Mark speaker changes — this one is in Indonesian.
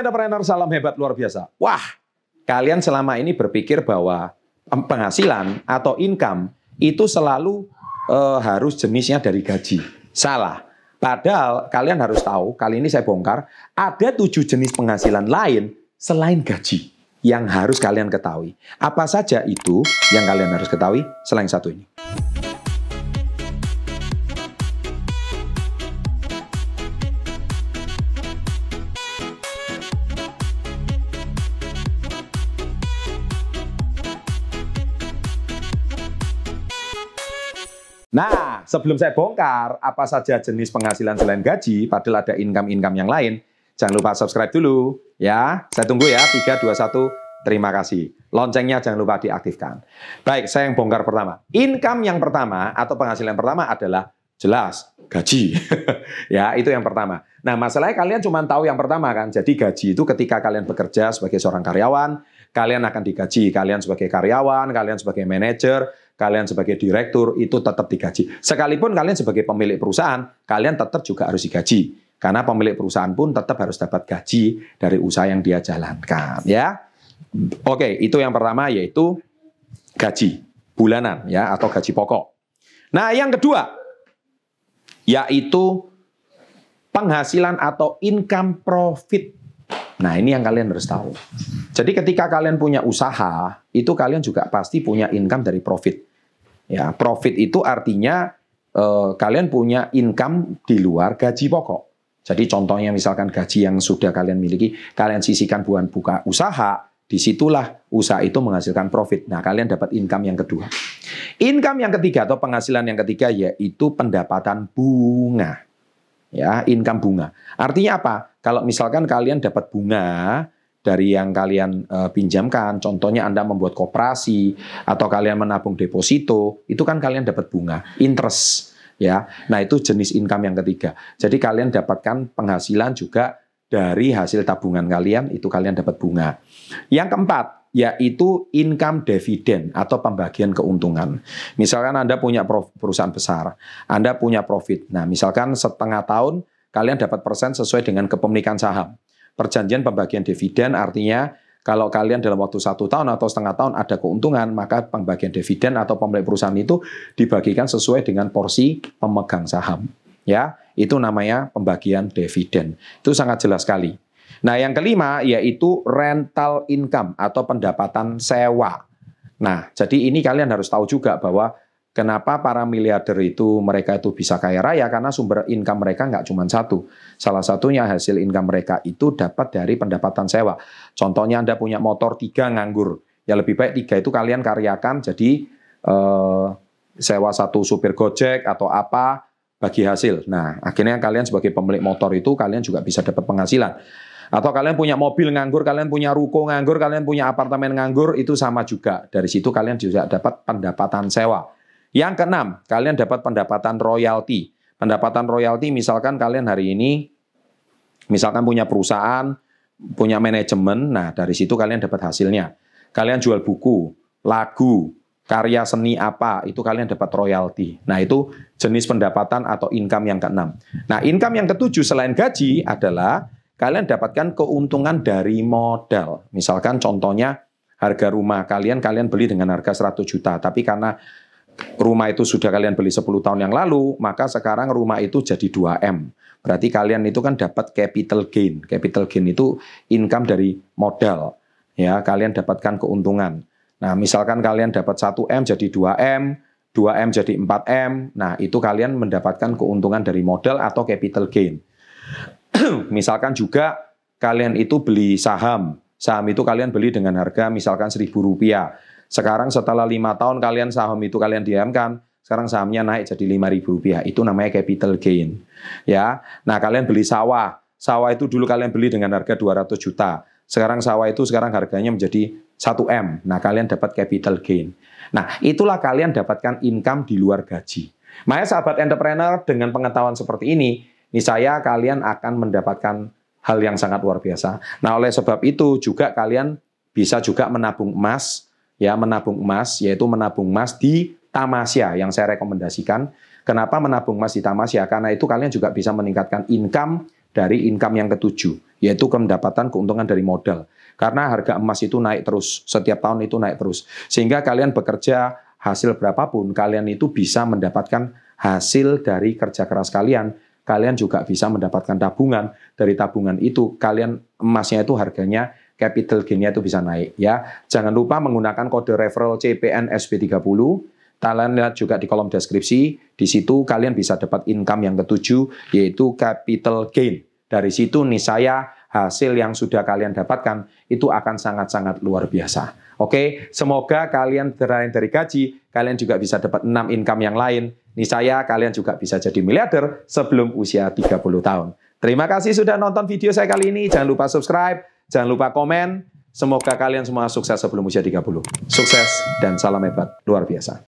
Speaker 1: entrepreneur, salam hebat luar biasa. Wah, kalian selama ini berpikir bahwa penghasilan atau income itu selalu uh, harus jenisnya dari gaji. Salah. Padahal kalian harus tahu, kali ini saya bongkar, ada tujuh jenis penghasilan lain selain gaji yang harus kalian ketahui. Apa saja itu yang kalian harus ketahui selain satu ini? Nah, sebelum saya bongkar apa saja jenis penghasilan selain gaji, padahal ada income-income yang lain, jangan lupa subscribe dulu ya. Saya tunggu ya, 3, 2, 1, terima kasih. Loncengnya jangan lupa diaktifkan. Baik, saya yang bongkar pertama. Income yang pertama atau penghasilan pertama adalah jelas gaji. ya, itu yang pertama. Nah, masalahnya kalian cuma tahu yang pertama kan. Jadi gaji itu ketika kalian bekerja sebagai seorang karyawan, kalian akan digaji. Kalian sebagai karyawan, kalian sebagai manajer, kalian sebagai direktur itu tetap digaji. Sekalipun kalian sebagai pemilik perusahaan, kalian tetap juga harus digaji. Karena pemilik perusahaan pun tetap harus dapat gaji dari usaha yang dia jalankan, ya. Oke, itu yang pertama yaitu gaji bulanan ya atau gaji pokok. Nah, yang kedua yaitu penghasilan atau income profit. Nah, ini yang kalian harus tahu. Jadi ketika kalian punya usaha, itu kalian juga pasti punya income dari profit. Ya, profit itu artinya eh, kalian punya income di luar gaji pokok. Jadi contohnya misalkan gaji yang sudah kalian miliki, kalian sisihkan buat buka usaha, di situlah usaha itu menghasilkan profit. Nah, kalian dapat income yang kedua. Income yang ketiga atau penghasilan yang ketiga yaitu pendapatan bunga. Ya, income bunga. Artinya apa? Kalau misalkan kalian dapat bunga, dari yang kalian uh, pinjamkan, contohnya Anda membuat koperasi atau kalian menabung deposito, itu kan kalian dapat bunga, interest ya. Nah, itu jenis income yang ketiga. Jadi kalian dapatkan penghasilan juga dari hasil tabungan kalian, itu kalian dapat bunga. Yang keempat, yaitu income dividend atau pembagian keuntungan. Misalkan Anda punya perusahaan besar, Anda punya profit. Nah, misalkan setengah tahun kalian dapat persen sesuai dengan kepemilikan saham perjanjian pembagian dividen artinya kalau kalian dalam waktu satu tahun atau setengah tahun ada keuntungan, maka pembagian dividen atau pemilik perusahaan itu dibagikan sesuai dengan porsi pemegang saham. Ya, itu namanya pembagian dividen. Itu sangat jelas sekali. Nah, yang kelima yaitu rental income atau pendapatan sewa. Nah, jadi ini kalian harus tahu juga bahwa Kenapa para miliarder itu mereka itu bisa kaya raya? Karena sumber income mereka nggak cuma satu. Salah satunya hasil income mereka itu dapat dari pendapatan sewa. Contohnya Anda punya motor tiga nganggur. Ya lebih baik tiga itu kalian karyakan jadi eh, sewa satu supir gojek atau apa bagi hasil. Nah akhirnya kalian sebagai pemilik motor itu kalian juga bisa dapat penghasilan. Atau kalian punya mobil nganggur, kalian punya ruko nganggur, kalian punya apartemen nganggur, itu sama juga. Dari situ kalian juga dapat pendapatan sewa. Yang keenam, kalian dapat pendapatan royalti. Pendapatan royalti misalkan kalian hari ini misalkan punya perusahaan, punya manajemen, nah dari situ kalian dapat hasilnya. Kalian jual buku, lagu, karya seni apa, itu kalian dapat royalti. Nah itu jenis pendapatan atau income yang keenam. Nah income yang ketujuh selain gaji adalah kalian dapatkan keuntungan dari modal. Misalkan contohnya harga rumah kalian, kalian beli dengan harga 100 juta, tapi karena rumah itu sudah kalian beli 10 tahun yang lalu, maka sekarang rumah itu jadi 2M. Berarti kalian itu kan dapat capital gain. Capital gain itu income dari modal. Ya, kalian dapatkan keuntungan. Nah, misalkan kalian dapat 1M jadi 2M, 2M jadi 4M. Nah, itu kalian mendapatkan keuntungan dari modal atau capital gain. misalkan juga kalian itu beli saham. Saham itu kalian beli dengan harga misalkan seribu rupiah sekarang setelah lima tahun kalian saham itu kalian diamkan, sekarang sahamnya naik jadi lima ribu rupiah. Itu namanya capital gain. Ya, nah kalian beli sawah. Sawah itu dulu kalian beli dengan harga 200 juta. Sekarang sawah itu sekarang harganya menjadi 1 M. Nah kalian dapat capital gain. Nah itulah kalian dapatkan income di luar gaji. Makanya sahabat entrepreneur dengan pengetahuan seperti ini, saya kalian akan mendapatkan hal yang sangat luar biasa. Nah oleh sebab itu juga kalian bisa juga menabung emas ya menabung emas yaitu menabung emas di Tamasya yang saya rekomendasikan. Kenapa menabung emas di Tamasya? Karena itu kalian juga bisa meningkatkan income dari income yang ketujuh, yaitu pendapatan keuntungan dari modal. Karena harga emas itu naik terus, setiap tahun itu naik terus. Sehingga kalian bekerja hasil berapapun, kalian itu bisa mendapatkan hasil dari kerja keras kalian. Kalian juga bisa mendapatkan tabungan. Dari tabungan itu, kalian emasnya itu harganya capital gain-nya itu bisa naik ya. Jangan lupa menggunakan kode referral CPN SB30. Kalian lihat juga di kolom deskripsi, di situ kalian bisa dapat income yang ketujuh, yaitu capital gain. Dari situ nih saya hasil yang sudah kalian dapatkan itu akan sangat-sangat luar biasa. Oke, semoga kalian selain dari gaji, kalian juga bisa dapat 6 income yang lain. Nih saya, kalian juga bisa jadi miliarder sebelum usia 30 tahun. Terima kasih sudah nonton video saya kali ini. Jangan lupa subscribe, jangan lupa komen. Semoga kalian semua sukses sebelum usia 30. Sukses dan salam hebat luar biasa.